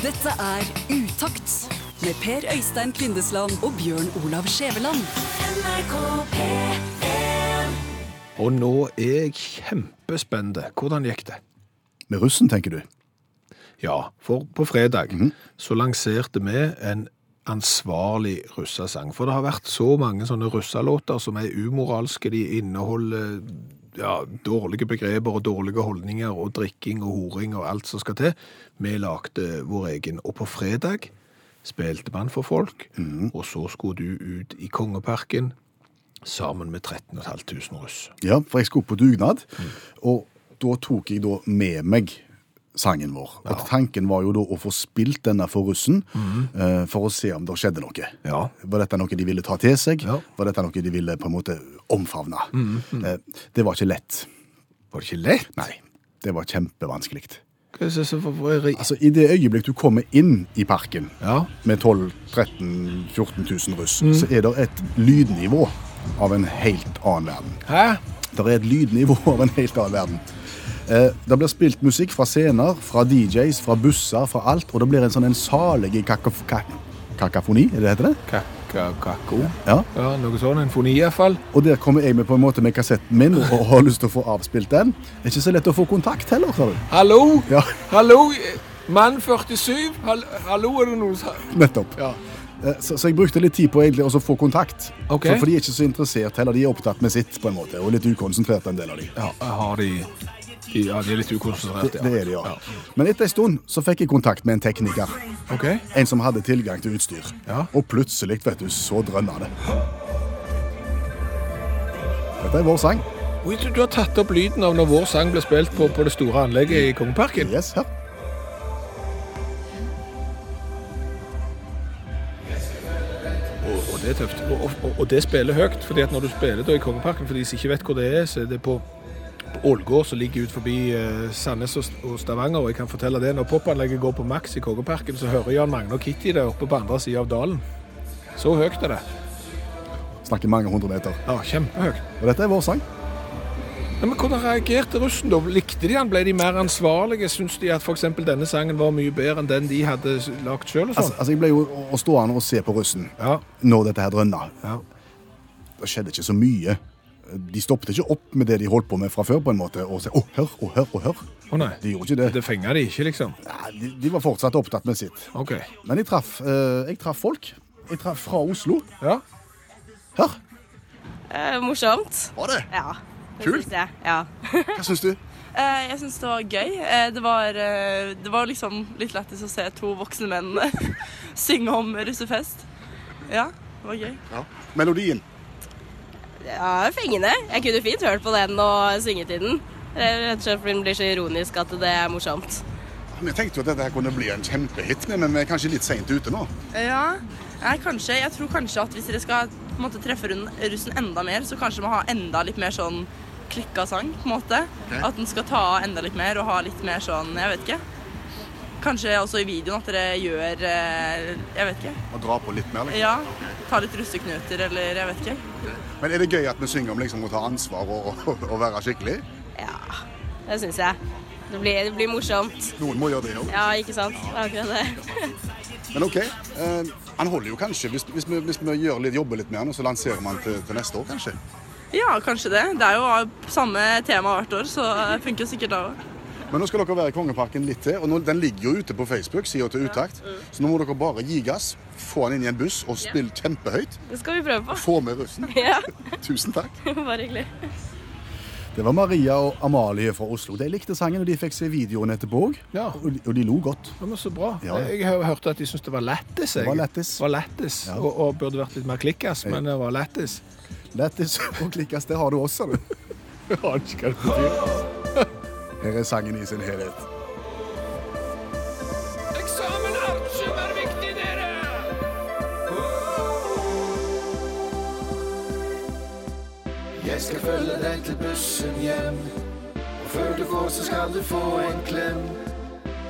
Dette er Utakt med Per Øystein Kvindesland og Bjørn Olav Skjæveland. Og nå er jeg kjempespent. Hvordan gikk det? Med russen, tenker du? Ja, for på fredag så lanserte vi en ansvarlig russesang. For det har vært så mange sånne russelåter som er umoralske. De inneholder ja, dårlige begreper og dårlige holdninger og drikking og horing og alt som skal til. Vi lagde vår egen. Og på fredag spilte man for folk, og så skulle du ut i Kongeparken sammen med 13 500 russ. Ja, for jeg skulle på dugnad, og da tok jeg da med meg sangen vår. Og tanken var jo da å få spilt denne for russen, eh, for å se om det skjedde noe. Ja. Var dette noe de ville ta til seg? Ja. Var dette noe de ville på en måte omfavne? Eh, Det var ikke lett. Var det ikke lett? Nei, det var kjempevanskelig. Altså, I det øyeblikk du kommer inn i parken Ja. med 12 13 14 000 russ, så er det et lydnivå av en helt annen verden. Hæ? Det er et lydnivå av en helt annen verden. Eh, det blir spilt musikk fra scener, fra DJs, fra busser, fra alt, og det blir en sånn en salig kakaf ka kakafoni, er det heter det? Kakao? Ja. Ja, noe sånn. En foni iallfall. Og der kommer jeg med på en måte med kassetten min og har lyst til å få avspilt den. Det er ikke så lett å få kontakt heller, sa du. Hallo? Ja, Hallo? Mann 47? Hallo, er det noen som nettopp. Ja. Eh, Så, så jeg brukte litt tid på egentlig å få kontakt. Okay. For, for de er ikke så interessert heller, de er opptatt med sitt på en måte, og litt ukonsentrert en del av de. ja har de Ja, de er litt Det, ukonsentrerte, ja. det er de, ja. Men etter en stund så fikk jeg kontakt med en tekniker. OK. En som hadde tilgang til utstyr. Ja. Og plutselig, vet du, så drønna det. Dette er vår sang. Oi, du, du har tatt opp lyden av når vår sang ble spilt på, på det store anlegget i Kongeparken. Yes, her. Og, og det er tøft. Og, og, og det spiller høyt, fordi at når du spiller da i Kongeparken, for de som ikke vet hvor det er, så er det på Ålgård, som ligger ut forbi eh, Sandnes og, Stavanger. Og jeg kan fortelle det, når popanlegget går på maks i Kongeparken, så hører Jan Magne og Kitty det oppe på andre sida av dalen. Så høyt er det. Snakker mange hundre meter. Ja, kjempehøyt. Og dette er vår sang. Ja, men Hvordan reagerte russen da? Likte de han? Ble de mer ansvarlige? Syns de at f.eks. denne sangen var mye bedre enn den de hadde lagd sjøl? Altså, altså, jeg ble jo stående og se på russen Ja. når dette her drønna. ja. Det skjedde ikke så mye. De stoppet ikke opp med det de holdt på med fra før, på en måte, og sa 'å, hør, å, hør, å, hør'. Å nei. De gjorde ikke det. Det fenga de ikke, liksom? Nei, de, de var fortsatt opptatt med sitt. OK. Men jeg traff, eh, jeg traff folk. Jeg traff fra Oslo. Ja. Hør! Eh, morsomt. Var det? Ja. det Kult. synes Jeg. Ja. Hva syns du? Eh, jeg syns det var gøy. Eh, det, var, eh, det var liksom litt lættis å se to voksne menn synge om russefest. Ja, det var gøy. Ja. Melodien. Ja, fengende. Jeg kunne fint hørt på den og synget i den. Eh, Rett og slett fordi den blir så ironisk at det er morsomt. Vi tenkte jo at dette her kunne bli en kjempehit, men vi er kanskje litt seint ute nå. Ja, jeg, kanskje. Jeg tror kanskje at hvis dere skal på en måte, treffe russen enda mer, så kanskje må ha enda litt mer sånn klikka sang, på en måte. At den skal ta av enda litt mer og ha litt mer sånn, jeg vet ikke. Kanskje også i videoen at dere gjør eh, Jeg vet ikke. Og dra på litt mer. Liksom. Ja, ta litt russeknuter eller jeg vet ikke. Men er det gøy at vi synger om liksom, å ta ansvar og, og, og være skikkelig? Ja, det syns jeg. Det blir, det blir morsomt. Noen må gjøre det òg. Ja, ikke sant? Akkurat det. Men OK. Eh, han holder jo kanskje, hvis, hvis, vi, hvis vi gjør litt, jobber litt med nå, så lanserer man til, til neste år, kanskje. Ja, kanskje det. Det er jo samme tema hvert år, så det funker sikkert da òg. Men nå skal dere være i Kongeparken litt til, og nå, den ligger jo ute på Facebook, sida til Utakt. Så nå må dere bare gi gass, få han inn i en buss og spille kjempehøyt. Det skal vi prøve på. Få med russen. Ja, Tusen takk. bare hyggelig. Det var Maria og Amalie fra Oslo. De likte sangen, og de fikk se videoen etterpå òg. Ja. Og, de- og de lo godt. Ja, men Så bra. Ja. Jeg har hørte at de syntes det var lættis. Det var lættis. Var lættis. Ja. Og, og burde vært litt mer klikkas, men det var lættis. Lættis og klikkas, det har du også, du. Jeg aner ikke hva det betyr. Her er sangen i sin helhet. Eksamen artium er viktig, dere! Jeg skal følge deg til bussen hjem Og før du går så skal du få en klem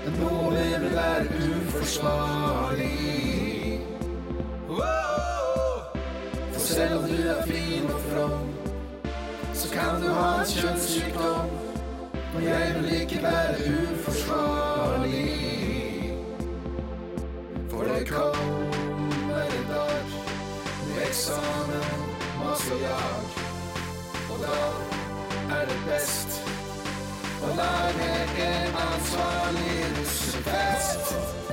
Men noe med vil være uforsvarlig For selv om du er fin og from Så kan du ha en kjønnssykdom og jeg vil ikke være uforsvarlig. For det kommer en dag med eksamen, mas og jag. Og da er det best å lage en ansvarlig russefest.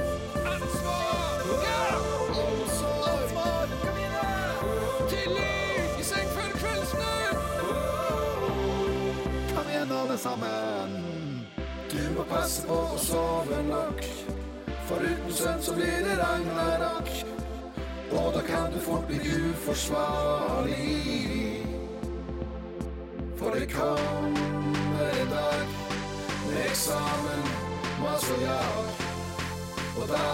sammen. Du må passe på å sove nok, for uten søvn så blir det ragnarok. Og da kan du fort bli uforsvarlig. For det kommer en dag med eksamen, mas og jag. Og da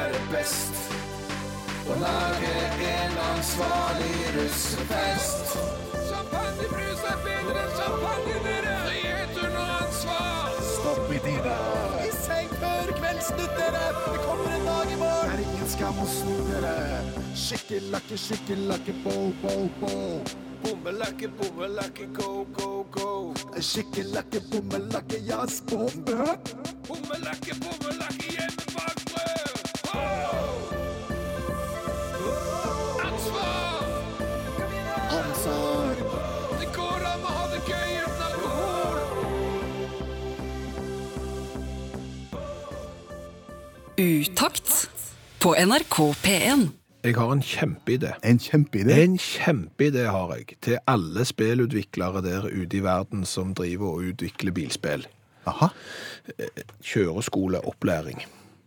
er det best å lage en ansvarlig russefest. Champagnebrus er bedre enn champagnedere. Før kveldsnytt, dere! Det kommer en dag i morgen! Det er ingen skam å snu dere! Skikkelakke, skikkelakke, bo, bo, bo. Bommelakke, bommelakke, go, go, go. Skikkelakke, bommelakke, jazz, bombe. Bommelakke, bommelakke, Utakt på NRK P1. Jeg har en kjempeidé. En kjempeidé. En kjempeidé har jeg til alle spillutviklere der ute i verden som driver og utvikler bilspill. Aha. Kjøreskoleopplæring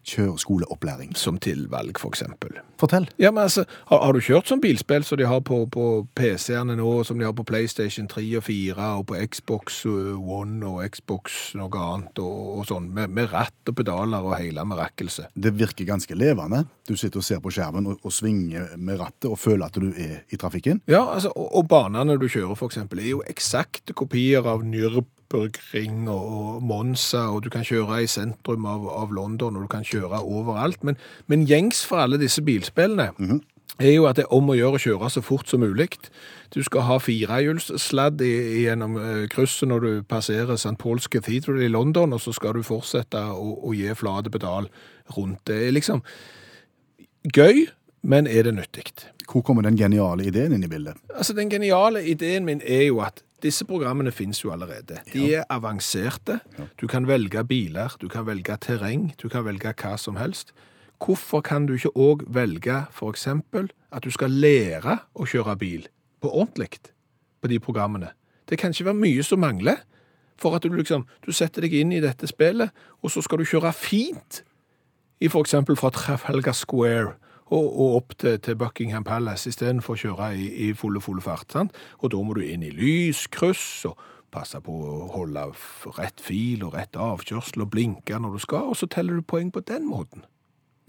Kjøreskoleopplæring. som tilvalg, for eksempel. Fortell. Ja, men altså, har, har du kjørt sånn bilspill som de har på, på PC-ene nå, som de har på PlayStation 3 og 4, og på Xbox One og Xbox noe annet, og, og sånn, med, med ratt og pedaler og hele merakelset? Det virker ganske levende. Du sitter og ser på skjermen og, og svinger med rattet og føler at du er i trafikken. Ja, altså, og, og banene du kjører, for eksempel, er jo eksakte kopier av Nürburgring og, Monza, og du kan kjøre i sentrum av, av London, og du kan kjøre overalt. Men, men gjengs for alle disse bilspillene er jo at det er om å gjøre å kjøre så fort som mulig. Du skal ha firehjulssladd gjennom eh, krysset når du passerer St. Paul's Cathedral i London, og så skal du fortsette å, å gi flate pedal rundt. Det er liksom gøy, men er det nyttig? Hvor kommer den geniale ideen inn i bildet? Altså, Den geniale ideen min er jo at disse programmene finnes jo allerede. De er avanserte. Du kan velge biler, du kan velge terreng, du kan velge hva som helst. Hvorfor kan du ikke òg velge eksempel at du skal lære å kjøre bil på ordentlig på de programmene? Det kan ikke være mye som mangler for at du liksom du setter deg inn i dette spillet, og så skal du kjøre fint i eksempel fra Trafalgar Square og, og opp til, til Buckingham Palace istedenfor å kjøre i, i fulle, fulle fart. Sant? Og da må du inn i lyskryss og passe på å holde rett fil og rett avkjørsel og blinke når du skal, og så teller du poeng på den måten.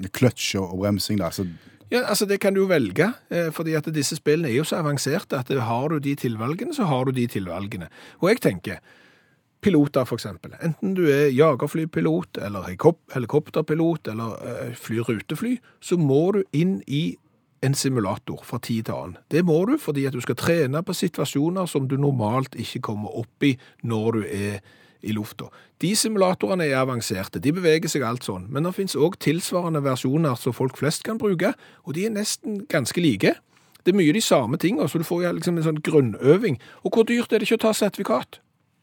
Kløtsj og bremsing, da. Så Ja, altså Det kan du jo velge, eh, fordi at disse spillene er jo så avanserte at har du de tilvalgene, så har du de tilvalgene. Og jeg tenker, piloter eksempel, enten du er jagerflypilot eller helikopterpilot eller flyrutefly, flyr rutefly, så må du inn i en simulator fra tid til annen. Det må du fordi at du skal trene på situasjoner som du normalt ikke kommer opp i når du er i lufta. De simulatorene er avanserte, de beveger seg alt sånn, men det finnes også tilsvarende versjoner som folk flest kan bruke, og de er nesten ganske like. Det er mye de samme tingene, så du får liksom en sånn grunnøving. Og hvor dyrt er det ikke å ta sertifikat?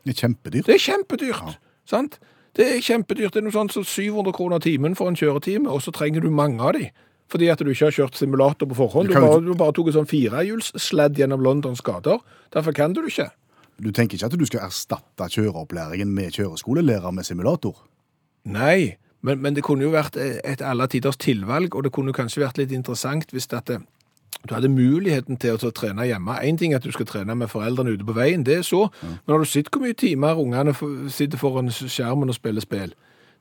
Det er kjempedyrt. Det er kjempedyrt, sant? Det er kjempedyrt. Det er noe sånt som 700 kroner timen for en kjøretime, og så trenger du mange av de. Fordi at du ikke har kjørt simulator på forhånd. Du kan jo bare, du bare tok en sånn firehjulssladd gjennom Londons gater. Derfor kan du det ikke. Du tenker ikke at du skal erstatte kjøreopplæringen med kjøreskolelærer med simulator? Nei, men, men det kunne jo vært et alle tiders tilvalg, og det kunne kanskje vært litt interessant hvis at det, du hadde muligheten til å, trene hjemme. En ting er at du skal trene med foreldrene ute på veien, det er så. Men har du sett hvor mye timer ungene sitter foran skjermen og spiller spill?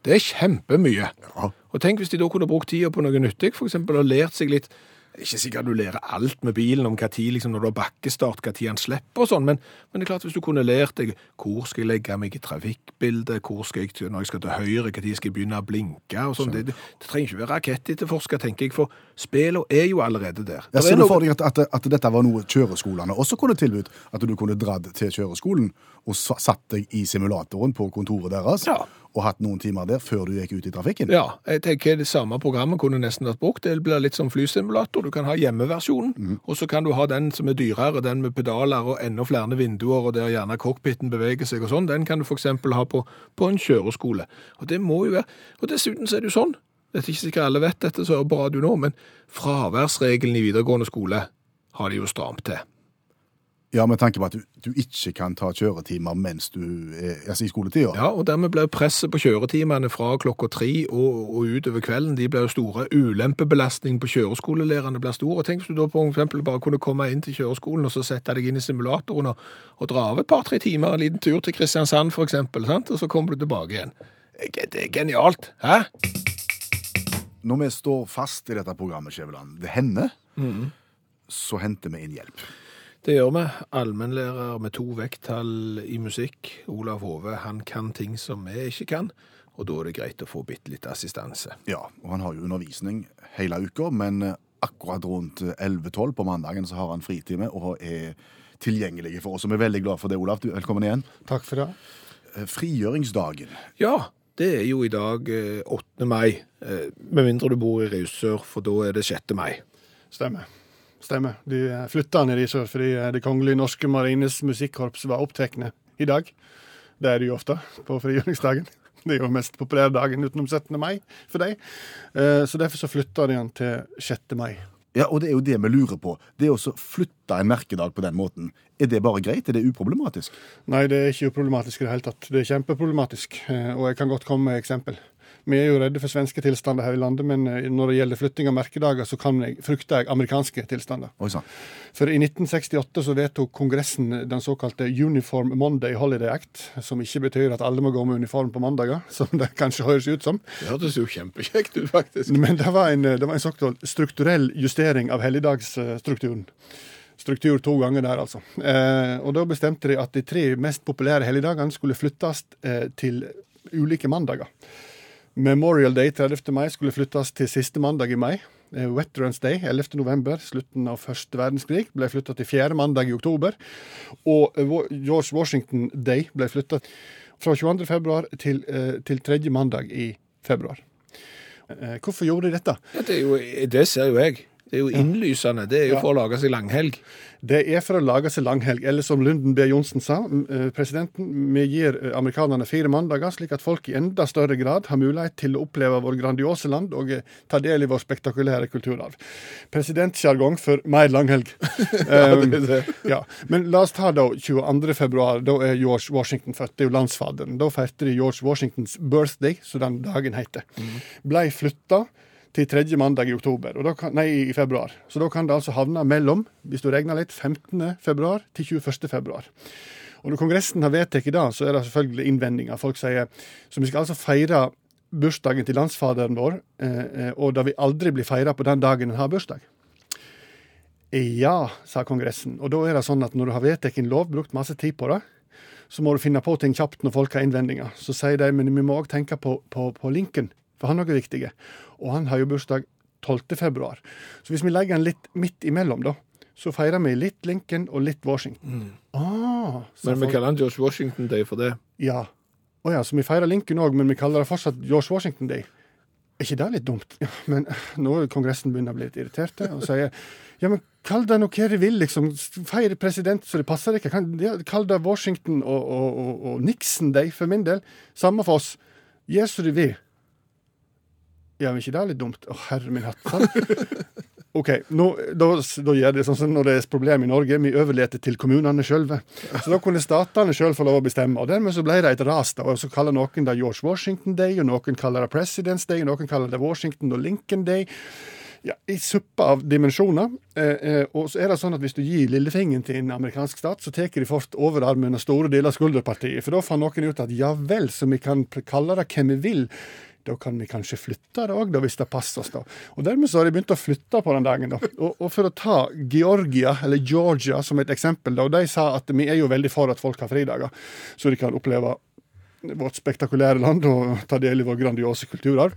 Det er kjempemye. Ja. Og tenk hvis de da kunne brukt tida på noe nyttig, eksempel, og lært seg litt ikke sikkert du lærer alt med bilen om hva tid, liksom når du har bakkestart, hva tid han slipper og sånn, men, men det er klart hvis du kunne lært deg hvor skal jeg legge meg i trafikkbildet, hvor skal jeg, når jeg skal til høyre, hva tid skal jeg begynne å blinke og sånn. Det, det, det trenger ikke være rakettetterforsker, tenker jeg, for spillene er jo allerede der. Jeg er ser du for deg at, at, at dette var noe kjøreskolene også kunne tilbudt? At du kunne dratt til kjøreskolen og satt deg i simulatoren på kontoret deres Ja. Og hatt noen timer der før du gikk ut i trafikken? Ja, jeg tenker det samme programmet kunne nesten vært brukt. Det blir litt som flysimulator. Du kan ha hjemmeversjonen, og så kan du ha den som er dyrere, den med pedaler og enda flere vinduer, og der gjerne cockpiten beveger seg og sånn. Den kan du eksempel ha på, på en kjøreskole. Og det må jo være Og dessuten så er det jo sånn, det er ikke sikkert alle vet dette så hører på radio nå, men fraværsregelen i videregående skole har de jo stramt til. Ja, med tanke på at du, du ikke kan ta kjøretimer mens du er altså i skoletida. Ja, og dermed ble presset på kjøretimene fra klokka tre og, og utover kvelden de jo store. Ulempebelastningen på kjøreskolelærerne blir stor. Og tenk hvis du da på eksempel bare kunne komme inn til kjøreskolen og så sette deg inn i simulatoren og, og dra av et par-tre timer, en liten tur til Kristiansand for eksempel, sant? og så kommer du tilbake igjen. Det er genialt, hæ? Når vi står fast i dette programmet, Skjæveland, det hender, så henter vi inn hjelp. Det gjør vi. Allmennlærer med to vekttall i musikk. Olav Hove, han kan ting som vi ikke kan, og da er det greit å få bitte litt assistanse. Ja, og han har jo undervisning hele uka, men eh, akkurat rundt 11-12 på mandagen så har han fritime og er tilgjengelig for oss. Og vi er veldig glad for det, Olav. Du, velkommen igjen. Takk for det. Eh, Frigjøringsdagen. Ja, det er jo i dag eh, 8. mai, eh, med mindre du bor i Risør, for da er det 6. mai. Stemmer. Stemmer. De eh, flytta ned i sør fordi eh, Det kongelige norske marines musikkorps var opptekne i dag. Det er de jo ofte på frigjøringsdagen. Det er jo mest populære dagen utenom 17. mai for dem. Eh, Så derfor så flytta de den til 6. mai. Ja, og det er jo det vi lurer på. Det å flytte en merkedag på den måten, er det bare greit? Er det uproblematisk? Nei, det er ikke uproblematisk i det hele tatt. Det er kjempeproblematisk, og jeg kan godt komme med eksempel. Vi er jo redde for svenske tilstander her i landet, men eh, når det gjelder flytting av merkedager, så kan jeg, frykter jeg amerikanske tilstander. Oi sann. For i 1968 så vedtok Kongressen den såkalte Uniform Monday Holiday Act, som ikke betyr at alle må gå med uniform på mandager, som det kanskje høres ut som. Det hørtes jo kjempekjekt ut, faktisk. Men det var en, det var en såkalt strukturell justering av helligdagsstrukturen. Struktur to ganger der, altså. Eh, og da bestemte de at de tre mest populære helligdagene skulle flyttes eh, til ulike mandager. Memorial Day 30. mai skulle flyttes til siste mandag i mai. Eh, Veterans Day 11. november, slutten av første verdenskrig, ble flytta til fjerde mandag i oktober. Og eh, George Washington Day ble flytta fra 22. februar til, eh, til tredje mandag i februar. Hvorfor gjorde de dette? Ja, det, jo, det ser jo jeg. Det er jo innlysende. Det er jo Ja. for å lage seg langhelg. Det er for å lage seg langhelg, eller som Lunden B. Johnsen sa, eh, presidenten, vi gir eh, amerikanerne fire mandager, slik at folk i enda større grad har mulighet til å oppleve vår grandiose land og eh, ta del i vår spektakulære kulturarv. Presidentsjargong for mer langhelg. Um, ja. Men la oss ta da 22. februar. Da er George Washington født. Det er jo landsfaderen. Da feirte de George Washingtons birthday, som den dagen heter. Blei flytta til tredje mandag i oktober, kan, nei, i februar. Så da kan det altså havne mellom, hvis du regner litt, 15. februar til 21. februar. Og når Kongressen har vedtatt det, så er det selvfølgelig innvendinger. Folk sier så vi skal altså feire bursdagen til landsfaderen vår, eh, eh, og da vi aldri blir feira på den dagen en har bursdag. Ja, sa Kongressen. Og da er det sånn at når du har vedtatt en lov, brukt masse tid på det, så må du finne på ting kjapt når folk har innvendinger. Så sier de men vi må òg tenke på, på, på Lincoln, for han er noe viktig. Og han har jo bursdag 12. februar. Så hvis vi legger den litt midt imellom, da, så feirer vi litt Lincoln og litt Washington. Ah, Men vi kaller han George Washington Day for det. Ja. Oh, ja, så vi feirer Lincoln òg, men vi kaller det fortsatt George Washington Day. Er ikke det litt dumt? Ja, men nå er Kongressen begynner å bli litt irriterte og sier ja, men kall det noe dere vil, liksom. Feir president så det passer dere. Kan, ja, kall det Washington og, og, og, og Nixon Day for min del. Samme for oss. Gjør som du vil. Ja, men ikke det er litt dumt? Å, herre min hatt. OK, nå, da, da gjør det sånn som når det er et problem i Norge. Vi overlater til kommunene sjølve. Så da kunne statene sjøl få lov å bestemme. Og dermed så ble det et ras. da, og Så kaller noen det George Washington Day, og noen kaller det President's Day, og noen kaller det Washington og Lincoln Day. Ja, I suppa av dimensjoner. Eh, eh, og så er det sånn at Hvis du gir lillefingeren til en amerikansk stat, så tar de fort overarmen og store deler av skulderpartiet. For da fant noen ut at ja vel, så vi kan kalle det hva vi vil. Da kan vi kanskje flytte det òg, hvis det passer oss. da. Og Dermed så har de begynt å flytte på den dagen. da. Og, og For å ta Georgia, eller Georgia, som et eksempel, da, og de sa at vi er jo veldig for at folk har fridager, så de kan oppleve vårt spektakulære land og ta del i vår grandiose kulturarv.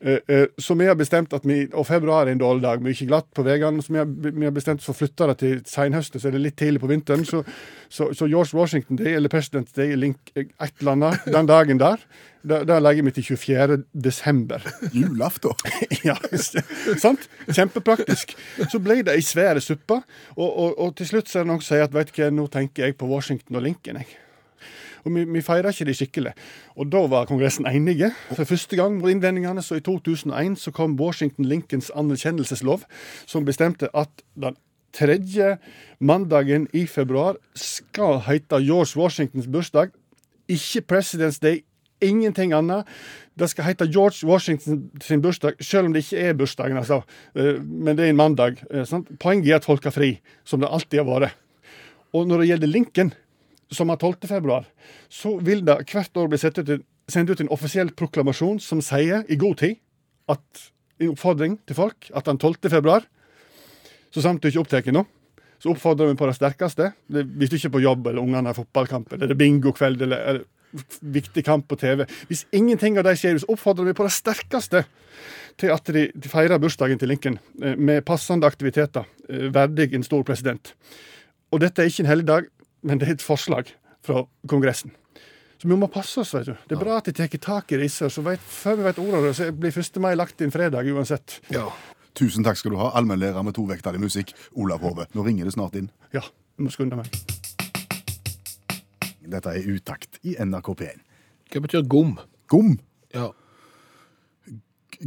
Eh, eh, Så vi har bestemt at vi, og februar er en dårlig dag, mye glatt på veiene, så vi har, vi har bestemt oss for å flytte det til senhøsten, så er det litt tidlig på vinteren. Så, så, så George Washington Day, eller President Day, link, eh, et eller annet, den dagen der, da, da legger vi til 24. desember. Julaften. Ja, sant? Kjempepraktisk. Så ble det ei svære suppe, og, og, og til slutt så er det noen som sier at vet du hva, nå tenker jeg på Washington og Lincoln. jeg. Og vi, vi feira ikke det skikkelig. Og da var Kongressen enige. For første gang mot innvendingene, så i 2001 så kom Washington Lincolns anerkjennelseslov, som bestemte at den tredje mandagen i februar skal hete George Washingtons bursdag. Ikke President's Day, ingenting annet. Det skal hete George Washington sin bursdag, selv om det ikke er bursdagen, altså. Eh, Men det er en mandag. eh, Sant? Poenget er at folk har fri, som det alltid har vært. Og når det gjelder Lincoln, som har 12. februar, så vil det hvert år bli sendt ut, en- sendt ut en offisiell proklamasjon som sier i god tid at en oppfordring til folk at den 12. februar, så sant du ikke er opptatt nå, så oppfordrer vi på det sterkeste. Hvis du ikke er på jobb, eller ungene har fotballkamp, eller det er bingokveld, eller, eller viktig kamp på TV. Hvis ingenting av det skjer, så oppfordrer vi på det sterkeste til at de, de feirer bursdagen til Lincoln eh, med passende aktiviteter, eh, verdig en stor president. Og dette er ikke en helligdag, men det er et forslag fra Kongressen. Så vi må passe oss, vet du. Det er bra at de tar tak i disse, så vet, før vi vet ordet av det, så blir 1. mai lagt inn fredag uansett. Ja. Tusen takk skal du ha, allmennlærer med tovektig musikk, Olav Hove. Nå ringer det snart inn. Ja, jeg må skunde meg. Dette er Utakt i NRK P1. Hva betyr gom? Gom. Ja.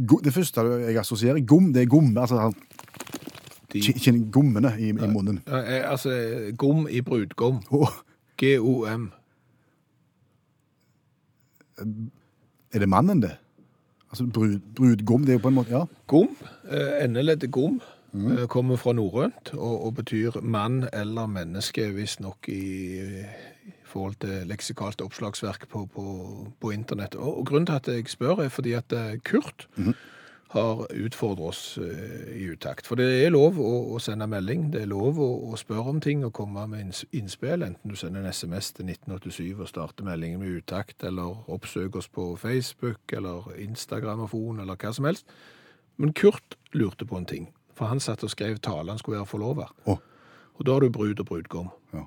Go- Det første jeg assosierer, gom, det er gom. Altså han De, ki- gommene i, i munnen. Eh, altså, gom i brudgom. Åh, G-O-M. er det mannen, det? Altså brud, brudgom, det er jo på en måte Ja. Gom, eh, endeleddet gom, eh, kommer fra norrønt og, og betyr mann eller menneske, visstnok i, i forhold til leksikalt oppslagsverk på, på, på internett. Og, og grunnen til at jeg spør er fordi at eh, Kurt har utfordret oss eh, i utakt. For det er lov å, å sende melding, det er lov å, å spørre om ting og komme med innspill, enten du sender en SMS til 1987 og starter meldingen med utakt, eller oppsøker oss på Facebook, eller Instagramofon, eller hva som helst. Men Kurt lurte på en ting, for han satt og skrev tale han skulle være forlover. Oh. Og da har du brud og brudgom. Ja.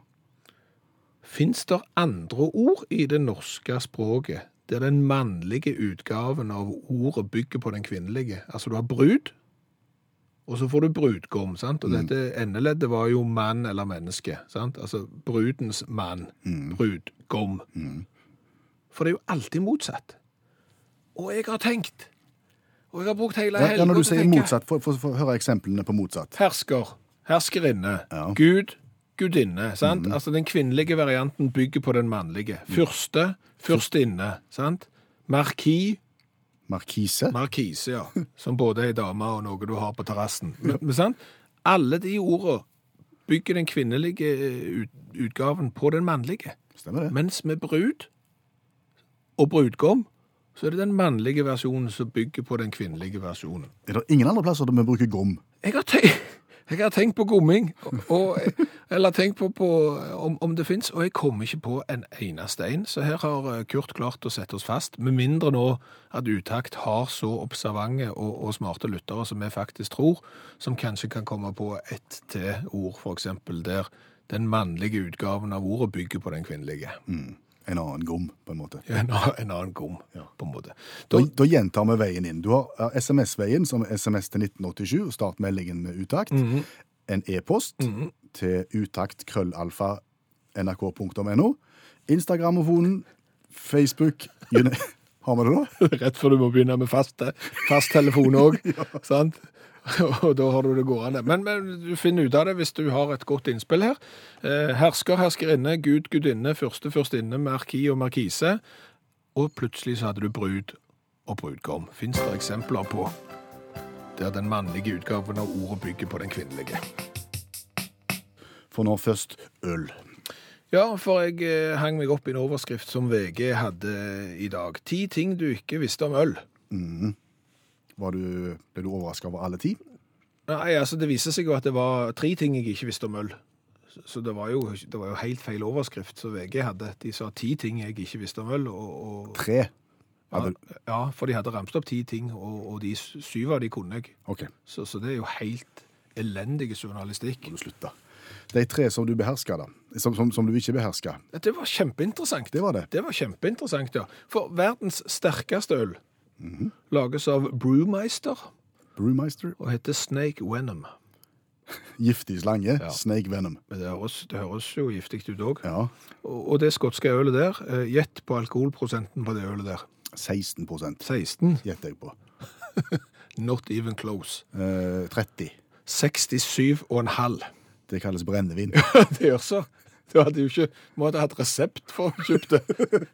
Fins det andre ord i det norske språket der den mannlige utgaven av ordet bygger på den kvinnelige? Altså du har brud, og så får du brudgom, sant? Og dette endeleddet var jo mann eller menneske, sant? Altså brudens mann, brudgom. For det er jo alltid motsatt. Og jeg har tenkt, og jeg har brukt hele Ja, ja, når du sier tenke, motsatt, få høre eksemplene på motsatt. Hersker, herskerinne, Ja. Gud, gudinne, sant? Altså den kvinnelige varianten bygger på den mannlige. Fyrste, fyrstinne, sant? Marki, Markise. markise, ja. Som både er dame og noe du har på terrassen. Men, men sant? Alle de ordene bygger den kvinnelige eh, ut, utgaven på den mannlige. Stemmer det? Mens med brud og brudgom, så er det den mannlige versjonen som bygger på den kvinnelige versjonen. Er det ingen andre plasser der vi bruker gom? Jeg har tenkt, jeg har tenkt på gomming, og, eller tenk på, på om, om det finnes, og jeg kommer ikke på en eneste en. Så her har eh, Kurt klart å sette oss fast, med mindre nå at Utakt har så observante og, og smarte lyttere som vi faktisk tror, som kanskje kan komme på ett til ord, eksempel, der den mannlige utgaven av ordet bygger på den kvinnelige. En annen gom, på en måte. En, annen- en annen gom, på en måte. Da, Da, da gjentar vi veien inn. Du har SMS-veien, som er SMS til 1987, start meldingen med utakt. En e-post til utakt krøllalfa nrk.no. Instagramofonen, Facebook Har vi det da? Rett før du må begynne med fast, telefon òg. sant? Og da har du det gående. Men, men du finner ut av det hvis du har et godt innspill her. Eh, hersker, herskerinne, gud, gudinne, fyrste, fyrstinne, merki og merkise. Og plutselig så hadde du brud og brudgom. Fins det eksempler på der den mannlige utgaven av ordet bygger på den kvinnelige? For nå først øl. Ja, for jeg eh, hang meg opp i en overskrift som VG hadde i dag. Ti ting du ikke visste om øl. Var du, ble du overraska over alle ti? Nei, altså det viser seg jo at det var tre ting jeg ikke visste om øl. Så- det var, jo, det var jo helt feil overskrift som VG hadde. De sa ti ting jeg ikke visste om øl, og, og Tre. ja, ja, for de hadde ramst opp ti ting, og, og de syv av de kunne jeg. Okay. Så, så det er jo helt elendig journalistikk. må du slutte. De tre som du behersker, da. Som, som, som du ikke behersker. Det var kjempeinteressant. Det var det. Det var kjempeinteressant, ja. For verdens sterkeste øl lages av Brewmeister Brewmeister. og heter Snake Venom. Giftig slange. Ja. Snake venom. Men det høres, det høres jo giftig ut òg. Ja. Og og det skotske ølet der, eh, gjett på alkoholprosenten på det ølet der. 16% 16. gjetter jeg på. Not even close. Eh, 30. 67,5. Det kalles brennevin. det gjør så. Du hadde jo ikke måtte hatt resept for å kjøpe det.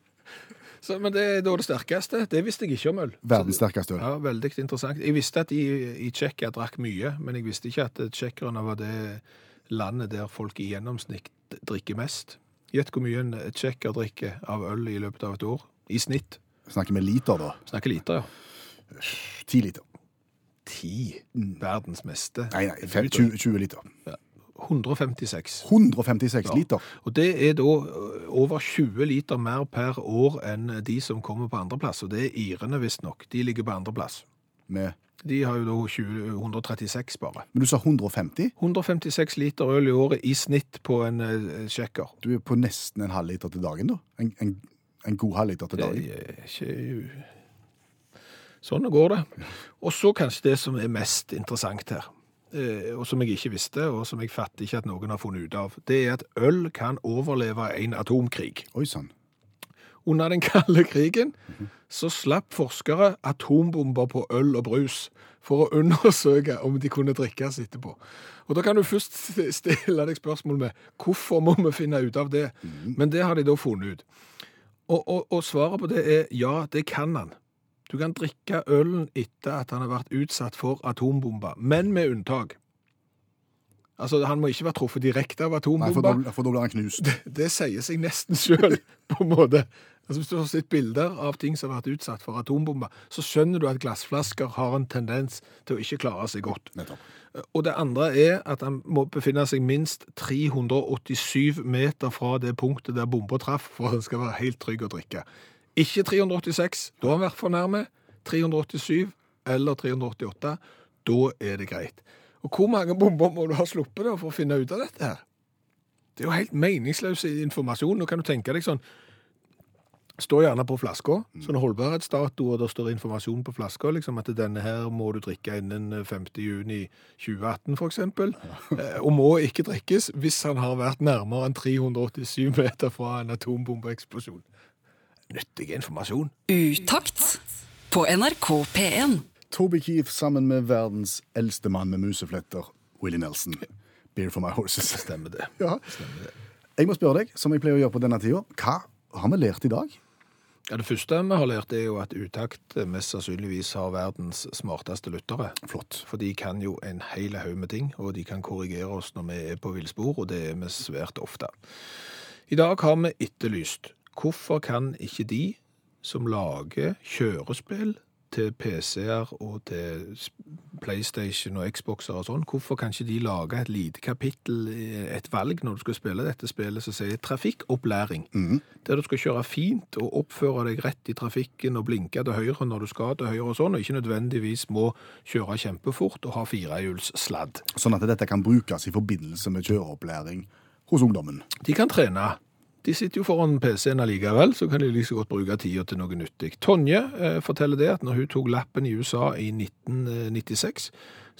Så, men det er da det sterkeste. Det visste jeg ikke om øl. Verdens sterkeste øl. Ja, Veldig interessant. Jeg visste at i, i Tsjekkia drakk mye, men jeg visste ikke at tsjekkerne var det landet der folk i gjennomsnitt drikker mest. Gjett hvor mye en tsjekker drikker av øl i løpet av et år. I snitt. Snakker vi liter, da? Snakker liter, ja. Ti liter. Ti. Verdens meste. Nei, nei, fem, 20, 20 liter. 156. 156 Ja. liter. Og det er da over 20 liter mer per år enn de som kommer på andreplass. Og det er irene, visstnok. De ligger på andreplass. Med, De har jo da 20, 136 bare. men du sa 150? 156 liter øl i året i snitt på en sjekker. Du er på nesten en halv liter til dagen, da. En, en, en god halv liter til Det dagen. er ikke Sånn går det. Og så kanskje det som er mest interessant her, og som jeg ikke visste, og som jeg fatter ikke at noen har funnet ut av, det er at øl kan overleve en atomkrig. Oi sann. Under den kalde krigen så slapp forskere atombomber på øl og brus for å undersøke om de kunne drikkes etterpå. Og da kan du først stille deg spørsmål med hvorfor må vi finne ut av det? Men det har de da funnet ut. Og, og, og svaret på det er ja, det kan han. Du kan drikke ølen etter at han har vært utsatt for atombomber, men med unntak. Altså, Han må ikke være truffet direkte av atombomber. Nei, for da blir han knust. Det sier seg nesten sjøl, på en måte. Altså, Hvis du har sett bilder av ting som har vært utsatt for atombomber, så skjønner du at glassflasker har en tendens til å ikke klare seg godt. Nettopp. Og det andre er at han må befinne seg minst 387 meter fra det punktet der bomba traff, for at han skal være helt trygg å drikke. Ikke 386, da har han vært for nærme. 387 eller 388, da er det greit. Og hvor mange bomber må du ha sluppet da for å finne ut av dette her? Det er jo helt meningsløs informasjon. Nå kan du tenke deg sånn Stå gjerne på flaska, sånn holdbarhetsdato, og det står informasjon på flaska, liksom at denne her må du drikke innen 5. juni 2018, for eksempel. Eh, Og må ikke drikkes hvis han har vært nærmere enn 387 meter fra en atombombeeksplosjon. Nyttig informasjon. Utakt på NRK P1. Toby Keith sammen med verdens eldste mann med musefletter, Willie Nelson. Beer for my horses. Stemmer det. Ja. Jeg må spørre deg, som jeg pleier å gjøre på denne tida, hva har vi lært i dag? Ja, det første vi har lært er jo at Utakt mest sannsynligvis har verdens smarteste lyttere. Flott. For de kan jo en hel haug med ting, og de kan korrigere oss når vi er på villspor, og det er vi svært ofte. I dag har vi etterlyst hvorfor kan ikke de som lager kjørespill til PC-er og til PlayStation og Xboxer og sånn, hvorfor kan ikke de lage et lite kapittel, eh, et valg når du skal spille dette spillet som sier trafikkopplæring? Der du skal kjøre fint og oppføre deg rett i trafikken og blinke til høyre når du skal til høyre og sånn, og ikke nødvendigvis må kjøre kjempefort og ha firehjulssladd. Sånn at dette kan brukes i forbindelse med kjøreopplæring hos ungdommen. De kan trene. De sitter jo foran PC-en allikevel, så kan de like godt bruke tida til noe nyttig. Tonje eh, forteller det at når hun tok lappen i USA i 1996,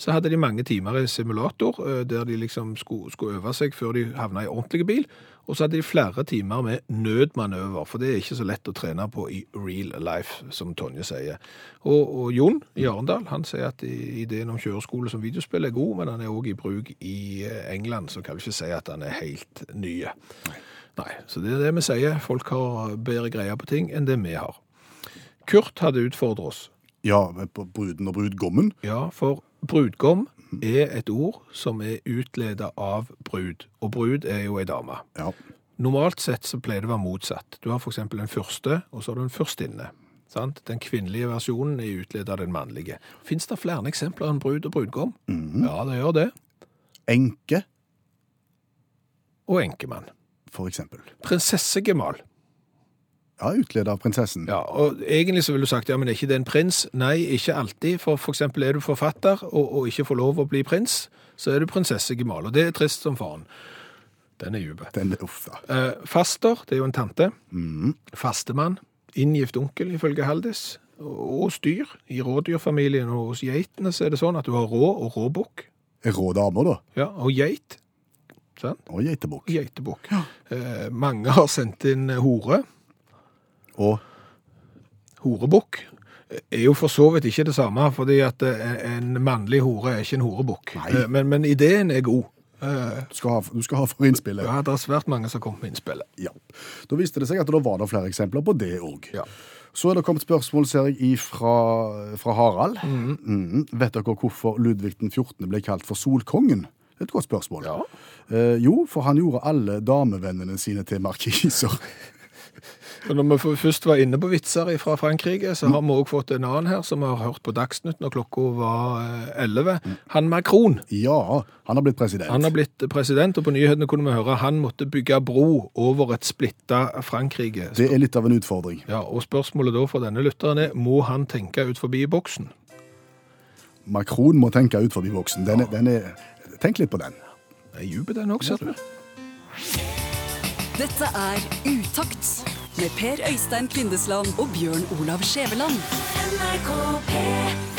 så hadde de mange timer i simulator, eh, der de liksom skulle, skulle øve seg før de havna i ordentlig bil, og så hadde de flere timer med nødmanøver, for det er ikke så lett å trene på i real life, som Tonje sier. Og, og Jon i Arendal, han sier at ideen om kjøreskole som videospill er god, men han er også i bruk i eh, England, så kan vi ikke si at han er helt nye. Nei, så det er det vi sier. Folk har bedre greier på ting enn det vi har. Kurt hadde utfordret oss. Ja, på bruden og brudgommen. Ja, for brudgom er et ord som er utleda av brud, og brud er jo ei dame. Ja. Normalt sett så pleier det å være motsatt. Du har eksempel en fyrste, og så har du en fyrstinne. Sant? Den kvinnelige versjonen er utleda av den mannlige. Fins det flere eksempler enn brud og brudgom? Ja, det gjør det. Enke, Og enkemann. For eksempel. Prinsessegemal. Ja, utleder av prinsessen. Ja, og egentlig så ville du sagt, ja, men er ikke det en prins? Nei, ikke alltid, for f.eks. er du forfatter og, og ikke får lov å bli prins, så er du prinsessegemal, og det er trist som faen. Den er da. Eh, faster, det er jo en tante. Fastemann, inngift onkel ifølge Haldis, og hos styr. I rådyrfamilien og hos geitene så er det sånn at du har rå og råbukk. Rå damer, da. Ja, og geit. Sant? Og geitebukk. Geitebukk. Eh, mange har sendt inn eh, hore. Og Horebukk er jo for så vidt ikke det samme, fordi at eh, en mannlig hore er ikke en horebukk. Eh, Men, men ideen er god. Eh, Du skal ha, du skal ha for innspillet. Ja, det er svært mange som har kommet med innspillet. Ja. Da viste det seg at det var det flere eksempler på det òg. Ja. Så er det kommet spørsmål, ser jeg, fra, fra Harald. Mhm. Vet dere hvorfor Ludvig den 14. ble kalt for Solkongen? Det er et godt spørsmål. Ja. Eh, jo, for han gjorde alle damevennene sine til markiser. Og når vi først var inne på vitser fra Frankrike, så har vi også fått en annen her som vi har hørt på Dagsnytt når klokka var eh, 11. Han Macron. Ja, han har blitt president. Han har blitt president, og på nyhetene kunne vi høre han måtte bygge bro over et splitta Frankrike. Det er litt av en utfordring. Ja, og spørsmålet da for denne lytteren er, må han tenke ut forbi boksen? Macron må tenke ut forbi boksen. Den er, den er, tenk litt på den. Det er djup den òg, ser du. Dette er Utakt med Per Øystein Kvindesland og Bjørn Olav Skjæveland. NRK